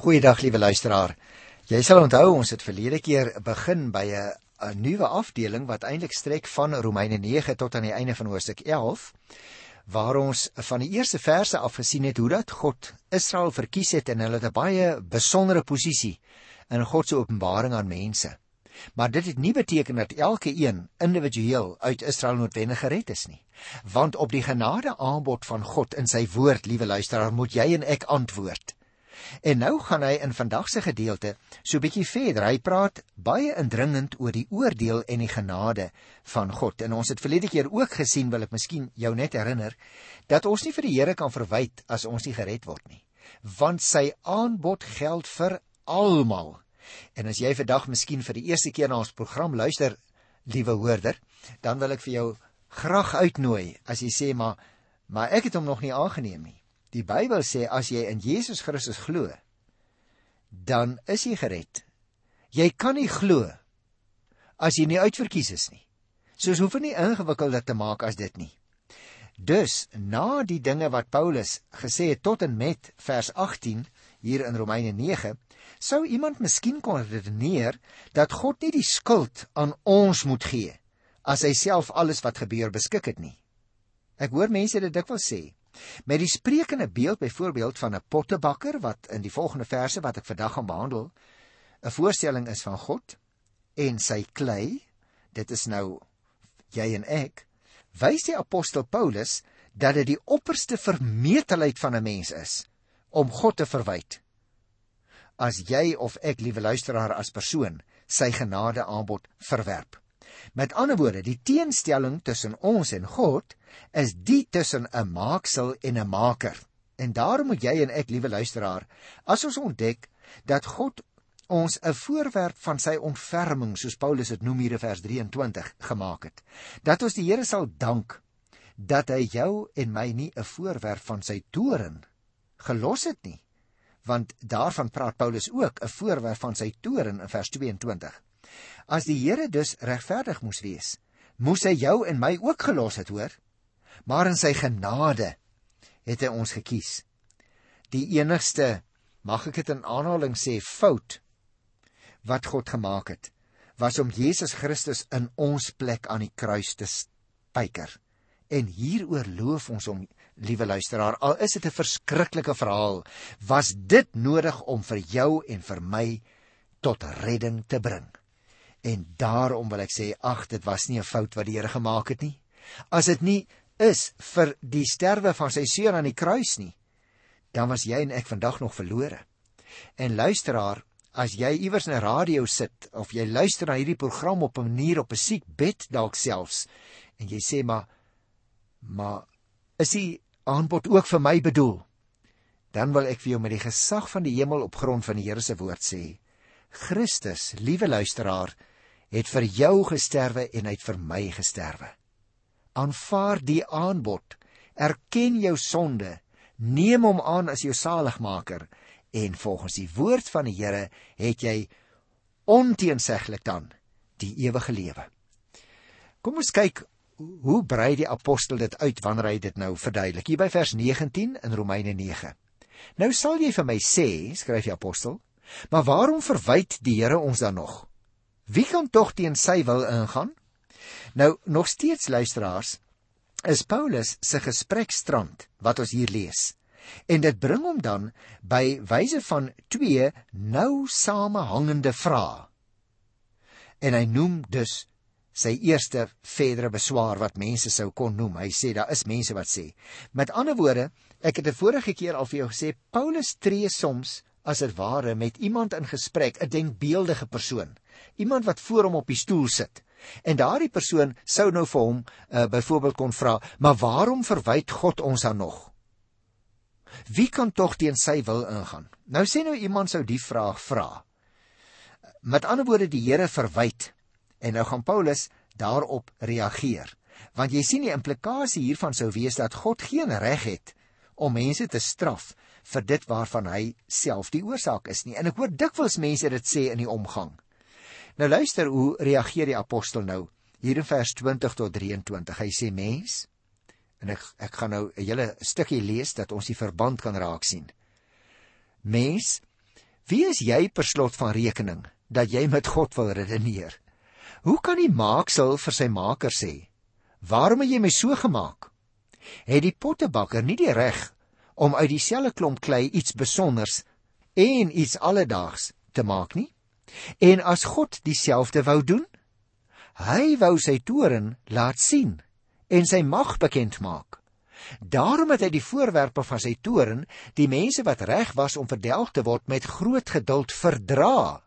Goeiedag liewe luisteraar. Jy sal onthou ons het verlede keer begin by 'n 'n nuwe afdeling wat eintlik strek van Romeine 9 tot aan die einde van hoofstuk 11 waar ons van die eerste verse af gesien het hoe dat God Israel verkies het en hulle het 'n baie besondere posisie in God se openbaring aan mense. Maar dit het nie beteken dat elke een individueel uit Israel noodwendig gered is nie. Want op die genade aanbod van God in sy woord, liewe luisteraar, moet jy en ek antwoord. En nou gaan hy in vandag se gedeelte so 'n bietjie verder. Hy praat baie indringend oor die oordeel en die genade van God. En ons het verlede keer ook gesien, wil ek miskien jou net herinner, dat ons nie vir die Here kan verwyd as ons nie gered word nie. Want sy aanbod geld vir almal. En as jy vandag miskien vir die eerste keer na ons program luister, liewe hoorder, dan wil ek vir jou graag uitnooi as jy sê maar maar ek het hom nog nie aangeneem nie. Die Bybel sê as jy in Jesus Christus glo, dan is jy gered. Jy kan nie glo as jy nie uitverkies is nie. Soos hoef nie ingewikkelder te maak as dit nie. Dus na die dinge wat Paulus gesê het tot en met vers 18 hier in Romeine 9, sou iemand miskien kon redeneer dat God nie die skuld aan ons moet gee as hy self alles wat gebeur beskik het nie. Ek hoor mense dit dikwels sê. Met die sprekende beeld byvoorbeeld van 'n pottebakker wat in die volgende verse wat ek vandag gaan behandel, 'n voorstelling is van God en sy klei, dit is nou jy en ek, wys die apostel Paulus dat dit die opperste vermetelheid van 'n mens is om God te verwyd. As jy of ek, liewe luisteraar, as persoon sy genade aanbod verwerp. Met ander woorde, die teenstelling tussen ons en God is die tussen 'n maaksel en 'n maker. En daarom moet jy en ek, liewe luisteraar, as ons ontdek dat God ons 'n voorwerp van sy ontferming, soos Paulus dit noem hier in vers 23, gemaak het, dat ons die Here sal dank dat hy jou en my nie 'n voorwerp van sy toorn gelos het nie. Want daarvan praat Paulus ook, 'n voorwerp van sy toorn in vers 22. As die Here dus regverdig moes wees, moes hy jou en my ook gelos het, hoor? Maar in sy genade het hy ons gekies. Die enigste, mag ek dit in aanhaling sê, fout wat God gemaak het, was om Jesus Christus in ons plek aan die kruis te spyker. En hieroor loof ons hom, liewe luisteraar, al is dit 'n verskriklike verhaal, was dit nodig om vir jou en vir my tot redding te bring. En daarom wil ek sê, ag, dit was nie 'n fout wat die Here gemaak het nie. As dit nie is vir die sterwe van sy seun aan die kruis nie, dan was jy en ek vandag nog verlore. En luisteraar, as jy iewers 'n radio sit of jy luister na hierdie program op 'n manier op 'n siekbed dalk selfs en jy sê maar maar is die aanbod ook vir my bedoel? Dan wil ek vir jou met die gesag van die hemel op grond van die Here se woord sê, Christus, liewe luisteraar, het vir jou gesterwe en hy het vir my gesterwe. Aanvaar die aanbod. Erken jou sonde. Neem hom aan as jou saligmaker en volgens die woord van die Here het jy onteenseglik dan die ewige lewe. Kom ons kyk hoe brei die apostel dit uit wanneer hy dit nou verduidelik. Hier by vers 19 in Romeine 9. Nou sal jy vir my sê, skryf die apostel, maar waarom verwyd die Here ons dan nog? Wie kan tog teen sy wil ingaan? Nou nog steeds luisteraars is Paulus se gesprekstrand wat ons hier lees. En dit bring hom dan by wyse van twee nou samehangende vrae. En hy noem dus sy eerste verdere beswaar wat mense sou kon noem. Hy sê daar is mense wat sê. Met ander woorde, ek het 'n vorige keer al vir jou gesê Paulus tree soms as dit ware met iemand in gesprek, 'n denkbeeldige persoon iemand wat voor hom op die stoel sit. En daardie persoon sou nou vir hom uh, byvoorbeeld kon vra, "Maar waarom verwyd God ons dan nog?" Wie kan tog teen sy wil ingaan? Nou sê nou iemand sou die vraag vra. Met ander woorde die Here verwyd. En nou gaan Paulus daarop reageer. Want jy sien die implikasie hiervan sou wees dat God geen reg het om mense te straf vir dit waarvan hy self die oorsaak is nie. En ek hoor dikwels mense dit sê in die omgang. Nou luister hoe reageer die apostel nou hier in vers 20 tot 23. Hy sê mens en ek ek gaan nou 'n hele stukkie lees dat ons die verband kan raak sien. Mens Wie is jy per slot van rekening dat jy met God wil redeneer? Hoe kan die maaksel vir sy maker sê: "Waarom het jy my so gemaak?" Het die pottebakker nie die reg om uit dieselfde klomp klei iets besonders en iets alledaags te maak nie? En as God dieselfde wou doen, hy wou sy toren laat sien en sy mag bekend maak. Daarom het hy die voorwerpe van sy toren, die mense wat reg was om verdelg te word met groot geduld verdra.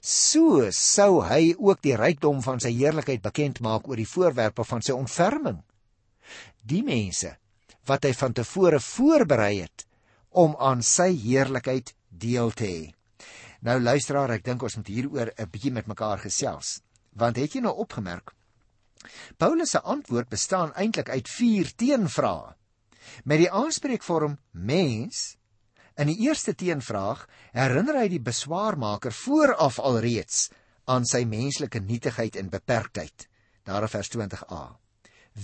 So sou hy ook die rykdom van sy heerlikheid bekend maak oor die voorwerpe van sy ontferming. Die mense wat hy van tevore voorberei het om aan sy heerlikheid deel te hê. Nou luisteraar, ek dink ons moet hieroor 'n bietjie met mekaar gesels. Want het jy nou opgemerk Paulus se antwoord bestaan eintlik uit 4 teenvrae. Met die aanspreekvorm mens in die eerste teenvraag herinner hy die beswaarmaker vooraf alreeds aan sy menslike nietigheid en beperktheid. Daar in vers 20a.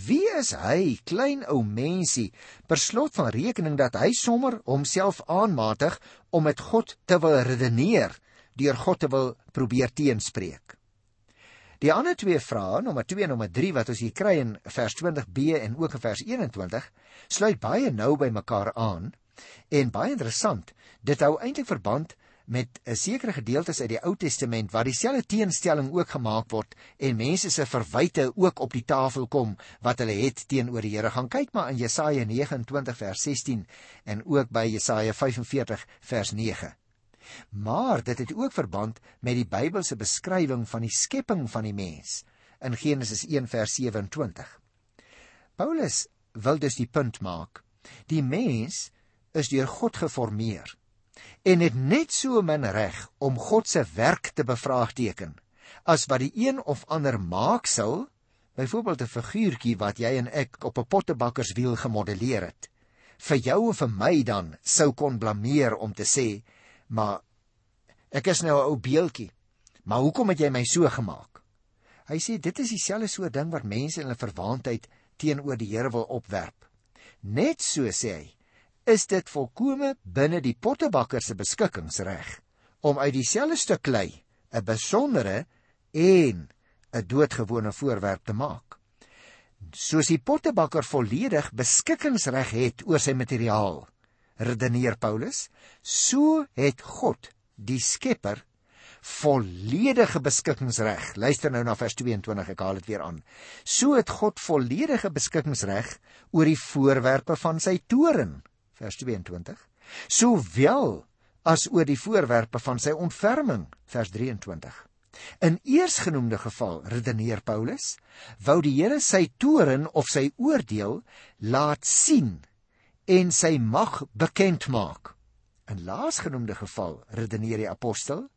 Wie is hy, klein ou mensie, per slot van rekening dat hy sommer homself aanmatig om met God te wil redeneer, deur God te wil probeer teenspreek? Die ander twee vrae, nommer 2 en nommer 3 wat ons hier kry in vers 20b en ook in vers 21, sluit baie nou by mekaar aan en baie interessant. Dit hou eintlik verband met 'n sekere gedeeltes uit die Ou Testament waar dieselfde teenstelling ook gemaak word en mense se verwyte ook op die tafel kom wat hulle het teenoor die Here. Gaan kyk maar in Jesaja 29 vers 16 en ook by Jesaja 45 vers 9. Maar dit het ook verband met die Bybelse beskrywing van die skepping van die mens in Genesis 1 vers 27. Paulus wil dus die punt maak: die mens is deur God geformeer en het net so min reg om God se werk te bevraagteken as wat die een of ander maaksel, byvoorbeeld 'n figuurtjie wat jy en ek op 'n pottebakkerswiel gemodelleer het, vir jou of vir my dan sou kon blameer om te sê maar ek is nou 'n ou beeltjie. Maar hoekom het jy my so gemaak? Hy sê dit is dieselfde soort ding wat mense in hulle verwaandheid teenoor die Here wil opwerp. Net so sê hy, is dit volkome binne die pottebakker se beskikkingsreg om uit dieselfde stuk klei 'n besondere en 'n doodgewone voorwerp te maak. Soos die pottebakker volledig beskikkingsreg het oor sy materiaal, redeneer Paulus, so het God, die Skepper, volledige beskikkingsreg. Luister nou na vers 22, ek haal dit weer aan. So het God volledige beskikkingsreg oor die voorwerpe van sy toren, vers 22. Sowel as oor die voorwerpe van sy ontferming, vers 23. In eersgenoemde geval, redeneer Paulus, wou die Here sy toren of sy oordeel laat sien en sy mag bekend maak. In laasgenoemde geval, redeneer die apostel,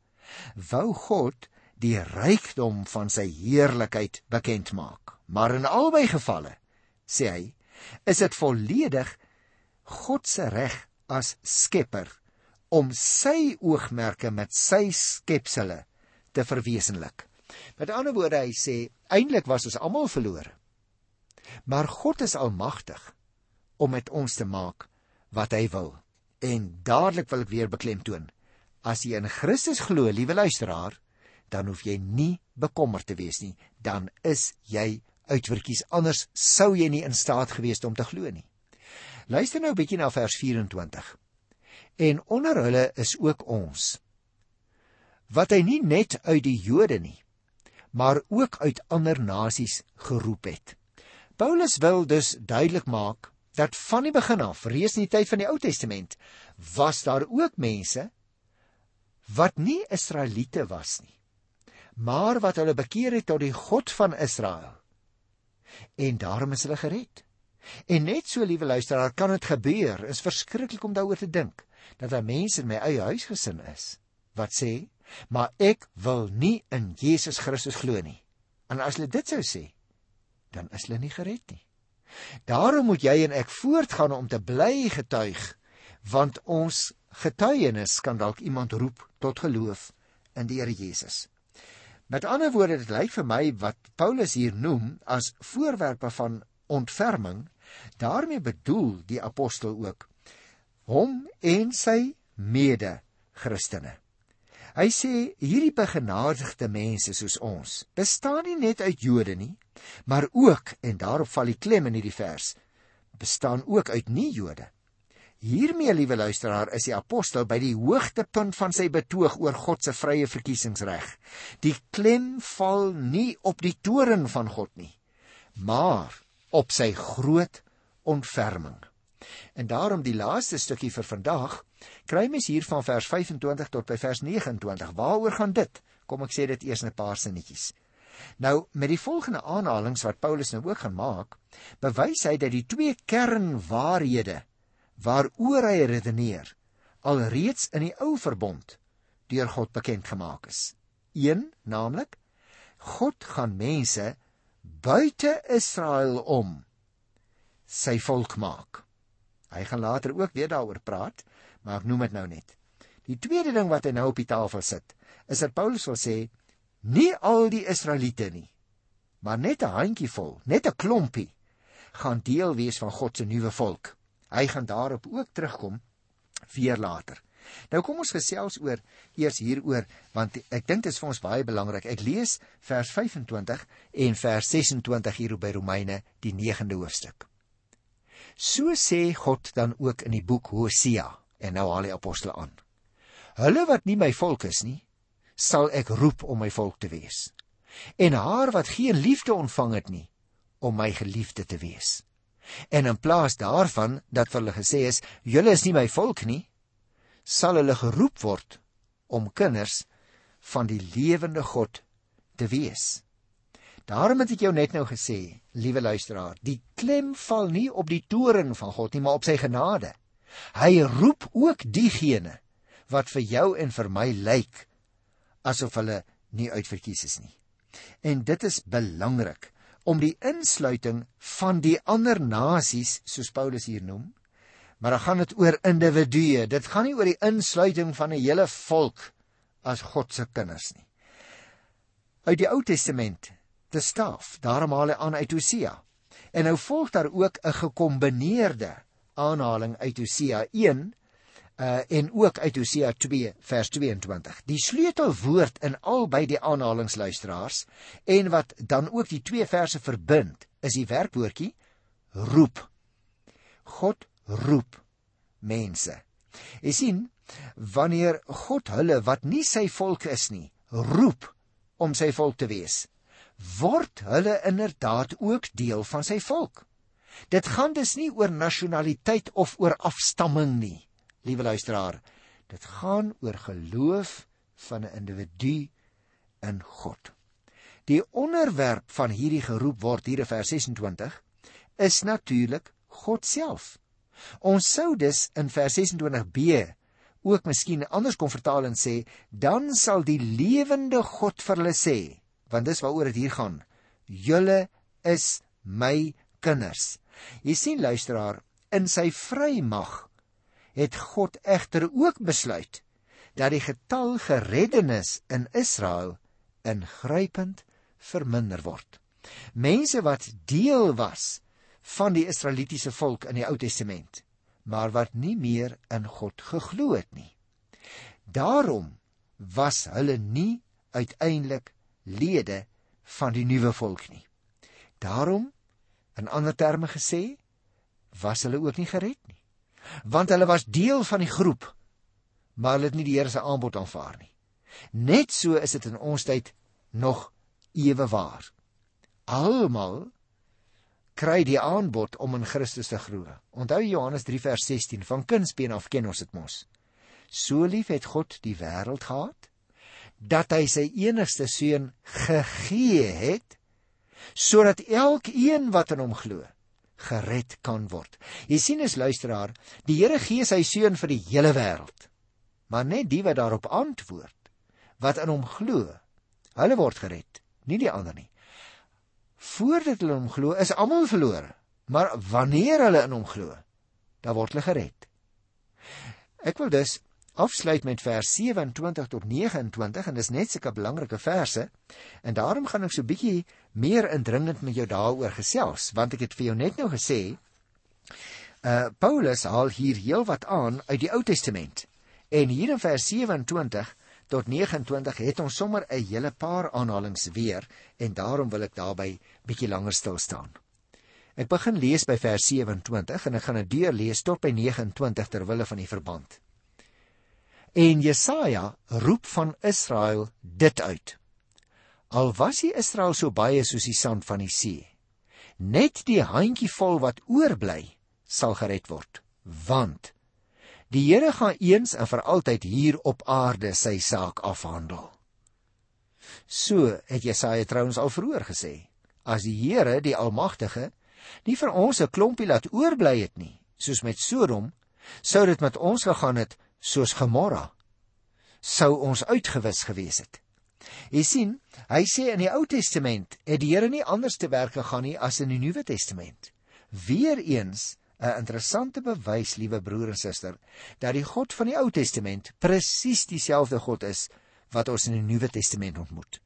wou God die rykdom van sy heerlikheid bekend maak. Maar in albei gevalle, sê hy, is dit volledig God se reg as skepper om sy oogmerke met sy skepsele te verwesenlik. Met ander woorde, hy sê eintlik was ons almal verlore. Maar God is almagtig om met ons te maak wat hy wil. En dadelik wil ek weer beklemtoon, as jy in Christus glo, liewe luisteraar, dan hoef jy nie bekommerd te wees nie, dan is jy uitwerkies anders sou jy nie in staat gewees het om te glo nie. Luister nou 'n bietjie na vers 24. En onder hulle is ook ons wat hy nie net uit die Jode nie, maar ook uit ander nasies geroep het. Paulus wil dus duidelik maak dat van die begin af, reeds in die tyd van die Ou Testament, was daar ook mense wat nie Israeliete was nie, maar wat hulle bekeer het tot die God van Israel. En daarom is hulle gered. En net so, liewe luisteraar, kan dit gebeur. Is verskriklik om daaroor te dink dat daar mense in my eie huisgesin is wat sê, "Maar ek wil nie in Jesus Christus glo nie." En as hulle dit sou sê, dan is hulle nie gered nie. Daarom moet jy en ek voortgaan om te bly getuig, want ons getuienis kan dalk iemand roep tot geloof in die Here Jesus. Met ander woorde, dit lyk vir my wat Paulus hier noem as voorwerpe van ontferming, daarmee bedoel die apostel ook hom en sy mede Christene. Hy sê hierdie begenadigde mense soos ons bestaan nie net uit Jode nie, maar ook en daarop val die klem in hierdie vers, bestaan ook uit nie-Jode. Hiermee, liewe luisteraar, is die apostel by die hoogtepunt van sy betoog oor God se vrye verkiesingsreg. Die klem val nie op die toren van God nie, maar op sy groot ontferming. En daarom die laaste stukkie vir vandag, kry mens hier van vers 25 tot by vers 29. Waaroor gaan dit? Kom ek sê dit eers in 'n paar sinnetjies. Nou, met die volgende aanhalinge wat Paulus nou ook gaan maak, bewys hy dat die twee kernwaarhede waaroor hy redeneer alreeds in die ou verbond deur God bekend gemaak is. Een, naamlik God gaan mense buite Israel om sy volk maak. Hy gaan later ook weer daaroor praat, maar ek noem dit nou net. Die tweede ding wat hy nou op die tafel sit, is dat Paulus wil sê nie al die Israeliete nie, maar net 'n handjievol, net 'n klompie gaan deel wees van God se nuwe volk. Hy gaan daarop ook terugkom weer later. Nou kom ons gesels oor eers hieroor want ek dink dit is vir ons baie belangrik. Ek lees vers 25 en vers 26 hier by Romeine die 9de hoofstuk. So sê God dan ook in die boek Hosea en nou haal die apostel aan. Hulle wat nie my volk is nie, sal ek roep om my volk te wees. En haar wat geen liefde ontvang het nie, om my geliefde te wees. En in plaas daarvan dat hulle gesê is, julle is nie my volk nie, sal hulle geroep word om kinders van die lewende God te wees. Daarom het ek jou net nou gesê, liewe luisteraar, die klem val nie op die toren van God nie, maar op sy genade. Hy roep ook diegene wat vir jou en vir my lyk asof hulle nie uitverkies is nie. En dit is belangrik om die insluiting van die ander nasies, soos Paulus hier noem, maar dan gaan dit oor individue. Dit gaan nie oor die insluiting van 'n hele volk as God se kinders nie. Uit die Ou Testament te staf. Daarom haal hy aan uit Hosea. En nou volg daar ook 'n gekombineerde aanhaling uit Hosea 1 uh en ook uit Hosea 2 vers 22. Die sleutelwoord in albei die aanhalingsluisteraars en wat dan ook die twee verse verbind, is die werkwoordjie roep. God roep mense. Jy sien, wanneer God hulle wat nie sy volk is nie, roep om sy volk te wees, word hulle inderdaad ook deel van sy volk. Dit gaan dus nie oor nasionaliteit of oor afstamming nie, liewe luisteraar. Dit gaan oor geloof van 'n individu in God. Die onderwerp van hierdie geroep word hier in vers 26 is natuurlik God self. Ons sou dus in vers 26b ook miskien anders kon vertaal en sê dan sal die lewende God vir hulle sê want dis waaroor dit hier gaan. Julle is my kinders. Jy sien luisteraar, in sy vrymag het God egter ook besluit dat die getal gereddenes in Israel ingrypend verminder word. Mense wat deel was van die Israelitiese volk in die Ou Testament, maar wat nie meer in God geglo het nie. Daarom was hulle nie uiteindelik lede van die nuwe volk nie. Daarom, in ander terme gesê, was hulle ook nie gered nie. Want hulle was deel van die groep, maar hulle het nie die Here se aanbod aanvaar nie. Net so is dit in ons tyd nog ewe waar. Almal kry die aanbod om in Christus te glo. Onthou Johannes 3 vers 16 van kindsbeen af ken ons dit mos. So lief het God die wêreld gehad dat hy sy enigste seun gegee het sodat elkeen wat in hom glo gered kan word. Jy sien as luisteraar, die Here gee sy seun vir die hele wêreld. Maar net die wat daarop antwoord, wat in hom glo, hulle word gered, nie die ander nie. Voordat hulle hom glo, is almal verlore, maar wanneer hulle in hom glo, dan word hulle gered. Ek wil dus afsluit met vers 27 tot 29 en dis net sulke belangrike verse en daarom gaan ek so bietjie meer indringend met jou daaroor gesels want ek het vir jou net nou gesê uh Paulus haal hier heelwat aan uit die Ou Testament En hier in vers 27 tot 29 het ons sommer 'n hele paar aanhalings weer en daarom wil ek daarby bietjie langer stil staan. Ek begin lees by vers 27 en ek gaan dit deurlees tot by 29 ter wille van die verband. En Jesaja roep van Israel dit uit. Al was die Israel so baie soos die sand van die see, net die handjievol wat oorbly sal gered word, want die Here gaan eens en vir altyd hier op aarde sy saak afhandel. So het Jesaja trouens al vroeër gesê, as die Here, die Almagtige, nie vir ons 'n klompie laat oorbly het nie, soos met Sodom, sou dit met ons gegaan het soos Gomorra. Sou ons uitgewis gewees het. Jy sien, hy sê in die Ou Testament het die Here nie anders te werk gegaan nie as in die Nuwe Testament. Weereens 'n interessante bewys, liewe broer en suster, dat die God van die Ou Testament presies dieselfde God is wat ons in die Nuwe Testament ontmoet.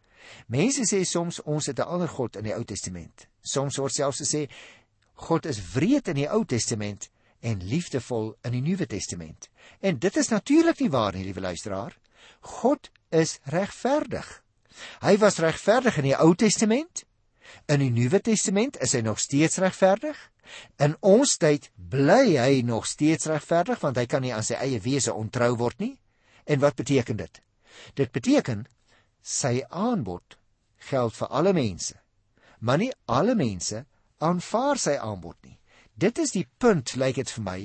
Mense sê soms ons het 'n ander God in die Ou Testament. Soms word selfs gesê God is wreed in die Ou Testament en liefdevol in die Nuwe Testament. En dit is natuurlik nie waar nie, liewe luisteraar. God is regverdig. Hy was regverdig in die Ou Testament. In die Nuwe Testament is hy nog steeds regverdig. In ons tyd bly hy nog steeds regverdig want hy kan nie aan sy eie wese ontrou word nie. En wat beteken dit? Dit beteken sy aanbod geld vir alle mense. Maar nie alle mense aanvaar sy aanbod nie. Dit is die punt, lyk dit vir my,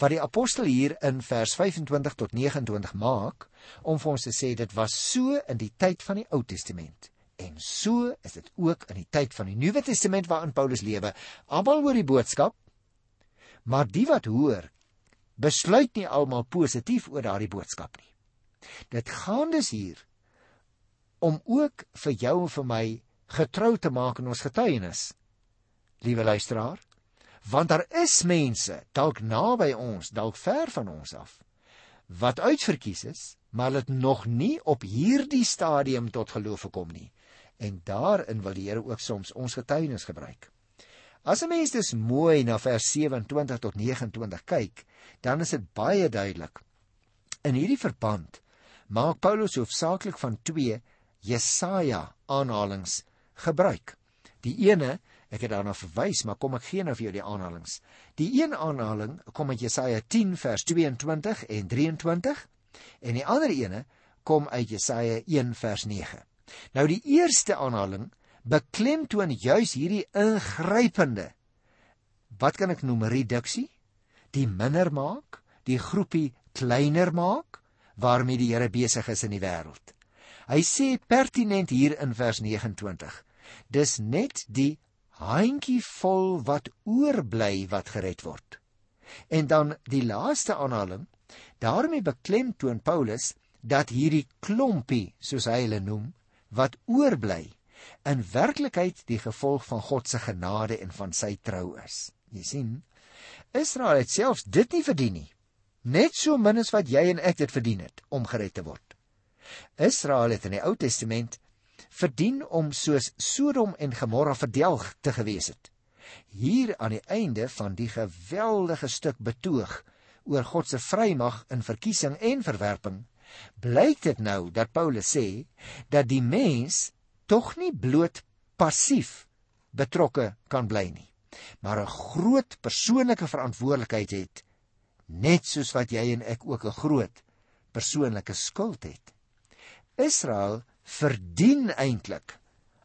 wat die apostel hier in vers 25 tot 29 maak om vir ons te sê dit was so in die tyd van die Ou Testament. En so is dit ook in die tyd van die Nuwe Testament waarin Paulus lewe. Almal hoor die boodskap, maar die wat hoor, besluit nie almal positief oor daardie boodskap nie. Dit gaan dus hier om ook vir jou en vir my getrou te maak in ons getuienis. Liewe luisteraar, want daar is mense dalk naby ons, dalk ver van ons af wat uitverkies is, maar dit nog nie op hierdie stadium tot geloof gekom nie. En daarin wil die Here ook soms ons getuienis gebruik. As 'n mens dus mooi na vers 27 tot 29 kyk, dan is dit baie duidelik. In hierdie verband maak Paulus hoofsaaklik van twee Jesaja aanhalings gebruik. Die ene, ek het daarna verwys, maar kom ek gee nou vir jou die aanhalings. Die een aanhaling kom uit Jesaja 10 vers 22 en 23 en die ander ene kom uit Jesaja 1 vers 9. Nou die eerste aanhaling beklemtoon juis hierdie ingrypende wat kan ek noem reduksie, die minder maak, die groepie kleiner maak waarmee die Here besig is in die wêreld. Hy sê pertinent hier in vers 29. Dis net die handjie vol wat oorbly wat gered word. En dan die laaste aanhaling, daarmee beklemtoon Paulus dat hierdie klompie, soos hy hulle noem, wat oorbly, in werklikheid die gevolg van God se genade en van sy trou is. Jy sien, Israel het selfs dit nie verdien nie. Net so min as wat jy en ek dit verdien het om gered te word. Israel het in die Ou Testament verdien om soos Sodom en Gomorra verdelg te gewees het. Hier aan die einde van die geweldige stuk betoog oor God se vrymag in verkiesing en verwerping, blyk dit nou dat Paulus sê dat die mens tog nie bloot passief betrokke kan bly nie, maar 'n groot persoonlike verantwoordelikheid het, net soos wat jy en ek ook 'n groot persoonlike skuld het. Israel verdien eintlik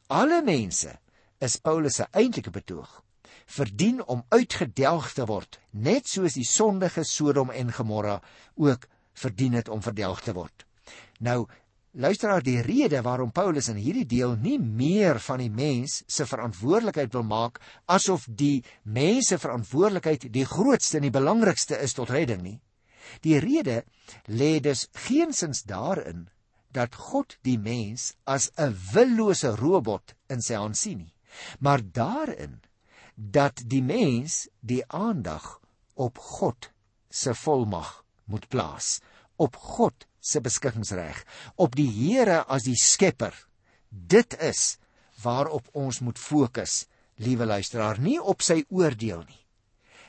alle mense is Paulus se eintlike betoog verdien om uitgedelg te word net soos die sondige Sodom en Gomorra ook verdien het om verdelg te word. Nou luisteraar die rede waarom Paulus in hierdie deel nie meer van die mens se verantwoordelikheid wil maak asof die mense verantwoordelikheid die grootste en die belangrikste is tot redding nie. Die rede lê dus geensins daarin dat God die mens as 'n willose robot in sy hand sien nie, maar daarin dat die mens die aandag op God se volmag moet plaas, op God se beskikkingsreg, op die Here as die skepper. Dit is waarop ons moet fokus, liewe luisteraar, nie op sy oordeel nie.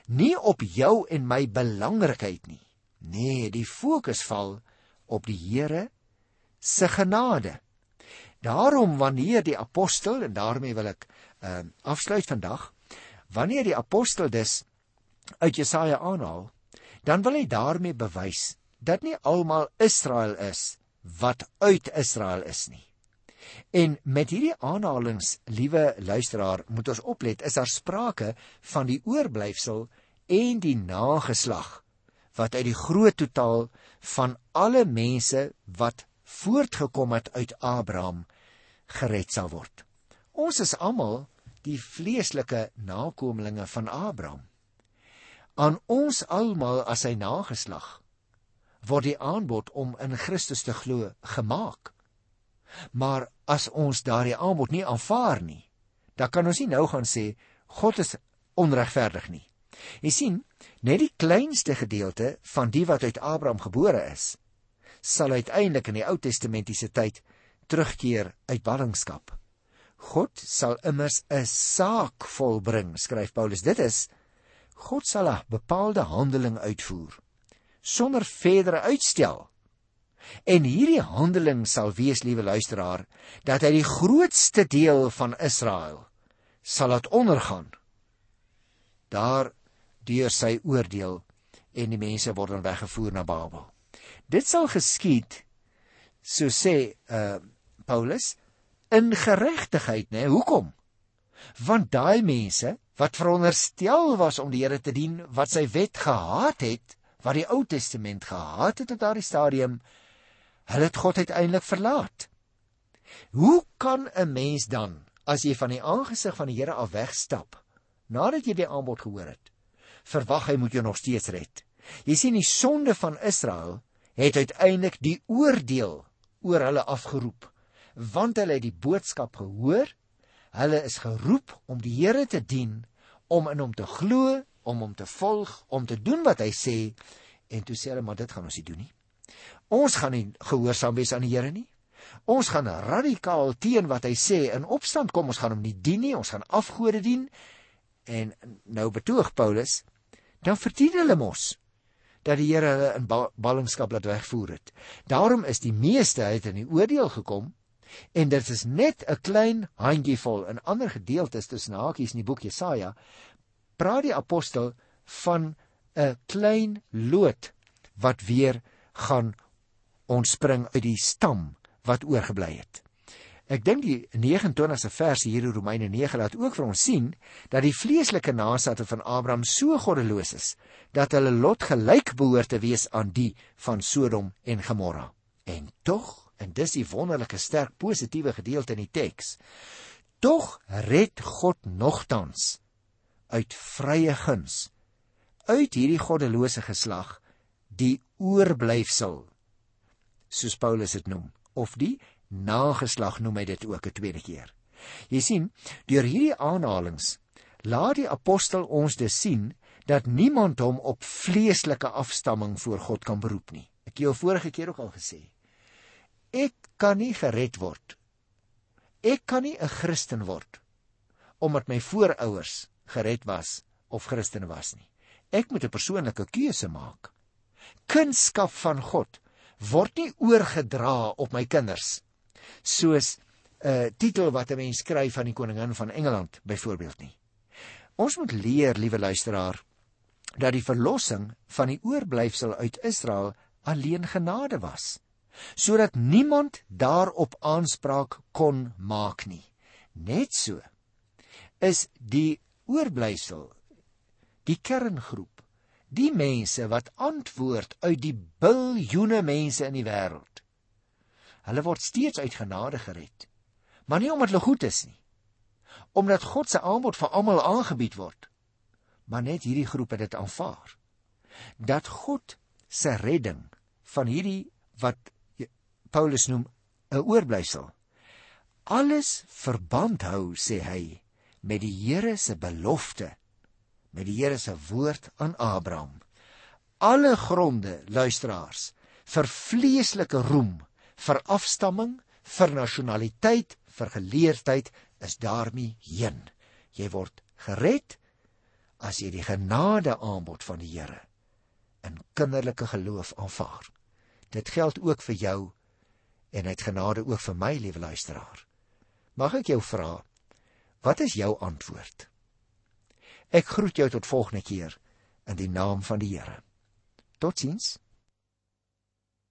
Nie op jou en my belangrikheid nie. Nee, die fokus val op die Here se genade. Daarom wanneer die apostel en daarmee wil ek uh, afsluit vandag, wanneer die apostel dus uit Jesaja aanhaal, dan wil hy daarmee bewys dat nie almal Israel is wat uit Israel is nie. En met hierdie aanhalinge, liewe luisteraar, moet ons oplet, is daar sprake van die oorblyfsel en die nageslag wat uit die groot totaal van alle mense wat voortgekom het uit Abraham gered sal word. Ons is almal die vleeslike nakommelinge van Abraham. Aan ons almal as sy nageslag word die aanbod om in Christus te glo gemaak. Maar as ons daardie aanbod nie aanvaar nie, dan kan ons nie nou gaan sê God is onregverdig nie. Jy sien, net die kleinste gedeelte van die wat uit Abraham gebore is, sal uiteindelik in die Ou Testamentiese tyd terugkeer uit ballingskap. God sal immers 'n saak volbring, skryf Paulus. Dit is God sal 'n bepaalde handeling uitvoer sonder verdere uitstel. En hierdie handeling sal wees, liewe luisteraar, dat hy die grootste deel van Israel sal laat ondergaan. Daar deur sy oordeel en die mense word dan weggevoer na Babel. Dit sal geskied so sê uh Paulus in geregtigheid, né? Hoekom? Want daai mense wat veronderstel was om die Here te dien, wat sy wet gehaat het, wat die Ou Testament gehaat het op daardie stadium, hulle het God uiteindelik verlaat. Hoe kan 'n mens dan as jy van die aangesig van die Here af wegstap nadat jy die aanbod gehoor het, verwag hy moet jou nog steeds red. Jy sien die sonde van Israel het uiteindelik die oordeel oor hulle afgeroep want hulle het die boodskap gehoor hulle is geroep om die Here te dien om in hom te glo om hom te volg om te doen wat hy sê. En toe sê hulle maar dit gaan ons nie doen nie. Ons gaan nie gehoorsaam wees aan die Here nie. Ons gaan radikaal teen wat hy sê in opstand kom. Ons gaan hom nie dien nie. Ons gaan afgode dien. En nou betoog Paulus dan verdien hulle mos dat die Here hulle in ballingskap laat wegvoer het. Daarom is die meeste uit in die oordeel gekom en dit is net 'n klein handjievol in ander gedeeltes tussen hakies in die boek Jesaja praat die apostel van 'n klein loot wat weer gaan ontspring uit die stam wat oorgebly het. Ek dink die 29ste vers hier in Romeine 9 laat ook vir ons sien dat die vleeslike nageslagte van Abraham so goddeloos is dat hulle lot gelyk behoort te wees aan die van Sodom en Gomorra. En tog, en dis die wonderlike sterk positiewe gedeelte in die teks, tog red God nogtans uit vrye guns uit hierdie goddelose geslag die oorblyfsel soos Paulus dit noem of die nageslag noem hy dit ook 'n tweede keer. Jy sien, deur hierdie aanhalings laat die apostel ons dus sien dat niemand hom op vleeslike afstamming voor God kan beroep nie. Ek het jou vorige keer ook al gesê. Ek kan nie gered word. Ek kan nie 'n Christen word omdat my voorouers gered was of Christen was nie. Ek moet 'n persoonlike keuse maak. Kunskap van God word nie oorgedra op my kinders soos 'n uh, titel wat 'n mens skryf van die koningin van Engeland byvoorbeeld nie. Ons moet leer, liewe luisteraar, dat die verlossing van die oorblyfsel uit Israel alleen genade was, sodat niemand daarop aanspraak kon maak nie. Net so is die oorblyfsel die kerngroep, die mense wat antwoord uit die biljoene mense in die wêreld Hulle word steeds uit genade gered. Maar nie omdat hulle goed is nie. Omdat God se aanbod vir almal aangebied word. Maar net hierdie groep het dit aanvaar. Dat God se redding van hierdie wat Paulus noem 'n oorblyfsel alles verband hou sê hy met die Here se belofte met die Here se woord aan Abraham alle gronde luisteraars vir vleeslike roem vir afstamming, vir nasionaliteit, vir geleerdheid is daarmee heen. Jy word gered as jy die genade aanbod van die Here in kinderlike geloof aanvaar. Dit geld ook vir jou en uit genade ook vir my, liewe luisteraar. Mag ek jou vra, wat is jou antwoord? Ek groet jou tot volgende keer in die naam van die Here. Totsiens.